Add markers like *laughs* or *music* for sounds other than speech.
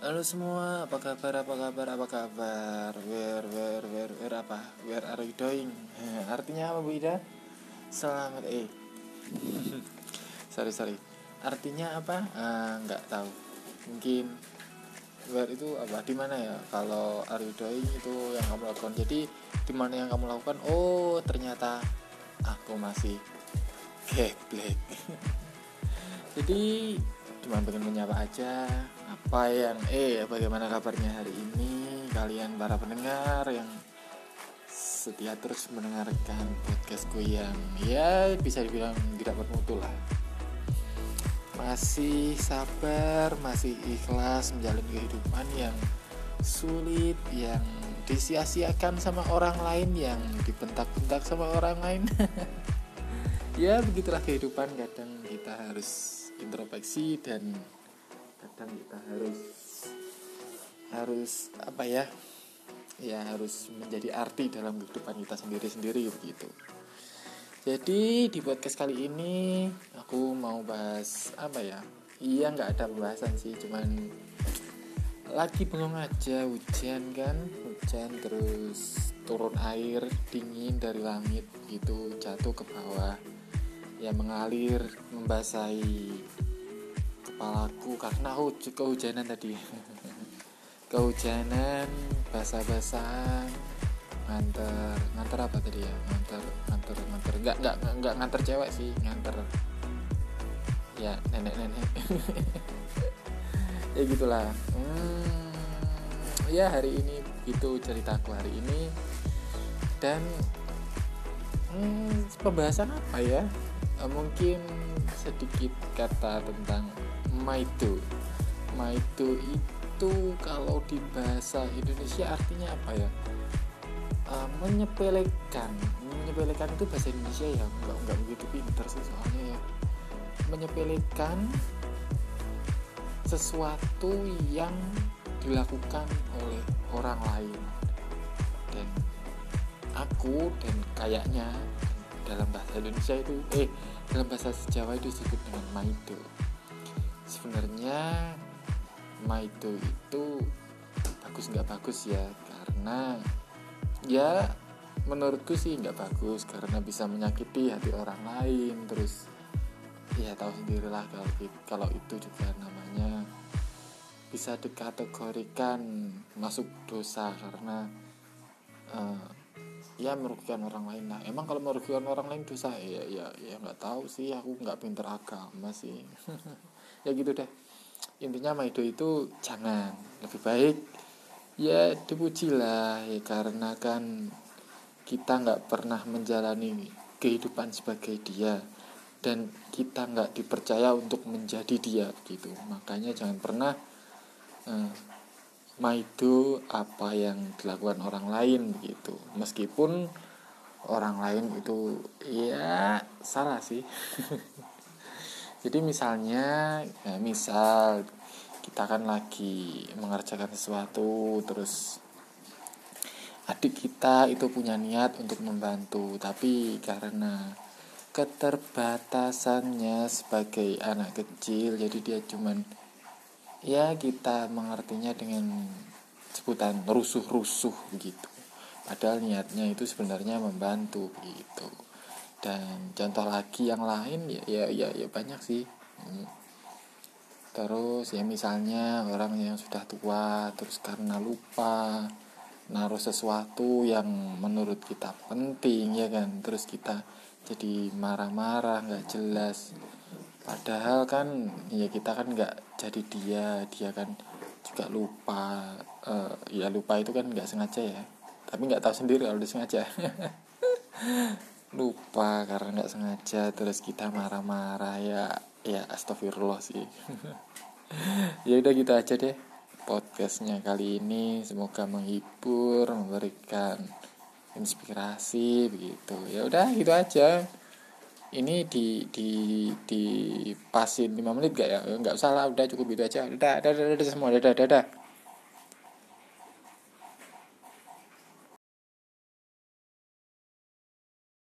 Halo semua, apa kabar, apa kabar, apa kabar Where, where, where, where apa? Where are you doing? *laughs* Artinya apa Bu Ida? Selamat, eh *laughs* Sorry, sorry Artinya apa? Nggak tahu Mungkin Where itu apa? Di mana ya? Kalau are you doing itu yang kamu lakukan Jadi di mana yang kamu lakukan? Oh ternyata Aku masih *laughs* Geblek Jadi cuma pengen menyapa aja. Apa yang eh bagaimana kabarnya hari ini? Kalian para pendengar yang setia terus mendengarkan podcastku yang ya bisa dibilang tidak bermutu lah. Masih sabar masih ikhlas menjalani kehidupan yang sulit yang disia-siakan sama orang lain yang dibentak-bentak sama orang lain. *laughs* Ya begitulah kehidupan. Kadang kita harus introspeksi dan kadang kita harus harus apa ya ya harus menjadi arti dalam kehidupan kita sendiri-sendiri begitu. Jadi di podcast kali ini aku mau bahas apa ya? Iya nggak ada pembahasan sih cuman lagi bengong aja hujan kan? Hujan terus turun air dingin dari langit gitu jatuh ke bawah ya mengalir membasahi kepalaku karena aku kehujanan tadi. *laughs* Kehujanan basah-basah nganter nganter apa tadi ya? Nganter nganter nganter. Nggak nggak nggak nganter cewek sih nganter. Ya nenek nenek *laughs* ya gitulah. Hmm, ya hari ini itu ceritaku hari ini. Dan hmm, pembahasan apa ya mungkin sedikit kata tentang maitu maitu itu kalau di bahasa Indonesia artinya apa ya? Uh, menyepelekan. Menyepelekan itu bahasa Indonesia ya nggak nggak begitu pinter sih soalnya ya. Menyepelekan sesuatu yang dilakukan oleh orang lain. Dan aku dan kayaknya dalam bahasa Indonesia itu eh dalam bahasa Jawa itu disebut dengan maido. Sebenarnya maido itu bagus nggak bagus ya karena ya menurutku sih nggak bagus karena bisa menyakiti hati orang lain terus ya tahu sendirilah kalau kalau itu juga namanya bisa dikategorikan masuk dosa karena uh, ya merugikan orang lain. Lah emang kalau merugikan orang lain dosa? Ya ya ya nggak tahu sih. Aku nggak pinter agama sih. *laughs* Ya gitu deh. Intinya maido itu jangan. Lebih baik ya dipuji lah ya karena kan kita nggak pernah menjalani kehidupan sebagai dia. Dan kita nggak dipercaya untuk menjadi dia gitu. Makanya jangan pernah uh, maido apa yang dilakukan orang lain gitu. Meskipun orang lain itu ya salah sih. *laughs* Jadi misalnya ya misal kita kan lagi mengerjakan sesuatu terus adik kita itu punya niat untuk membantu tapi karena keterbatasannya sebagai anak kecil jadi dia cuman ya kita mengertinya dengan sebutan rusuh-rusuh gitu. Padahal niatnya itu sebenarnya membantu gitu. Dan contoh lagi yang lain ya ya ya, ya banyak sih. Hmm. terus ya misalnya orang yang sudah tua terus karena lupa naruh sesuatu yang menurut kita penting ya kan. Terus kita jadi marah-marah nggak jelas padahal kan ya kita kan nggak jadi dia dia kan juga lupa uh, ya lupa itu kan nggak sengaja ya. Tapi nggak tahu sendiri kalau disengaja. *laughs* Lupa karena nggak sengaja terus kita marah-marah ya ya astagfirullah sih. *laughs* Ya udah gitu aja deh podcastnya kali ini. Semoga menghibur memberikan inspirasi begitu. Ya udah gitu aja ini di di di pasin 5 menit gak ya? Nggak usah lah udah cukup itu aja. Udah dadah dadah semua dadah dadah